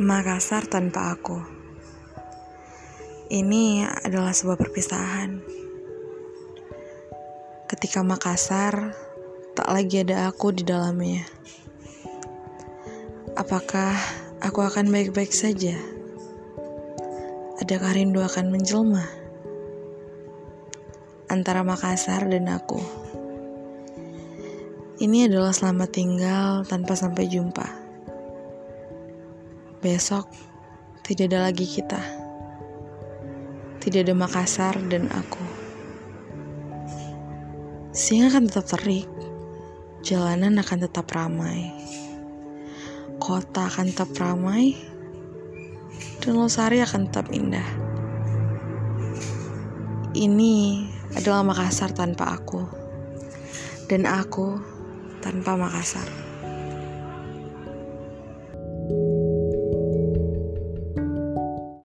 Makassar tanpa aku. Ini adalah sebuah perpisahan. Ketika Makassar tak lagi ada aku di dalamnya. Apakah aku akan baik-baik saja? Adakah rindu akan menjelma antara Makassar dan aku? Ini adalah selamat tinggal tanpa sampai jumpa. Besok tidak ada lagi kita. Tidak ada Makassar dan aku. Siang akan tetap terik. Jalanan akan tetap ramai. Kota akan tetap ramai. Dan Losari akan tetap indah. Ini adalah Makassar tanpa aku. Dan aku tanpa Makassar.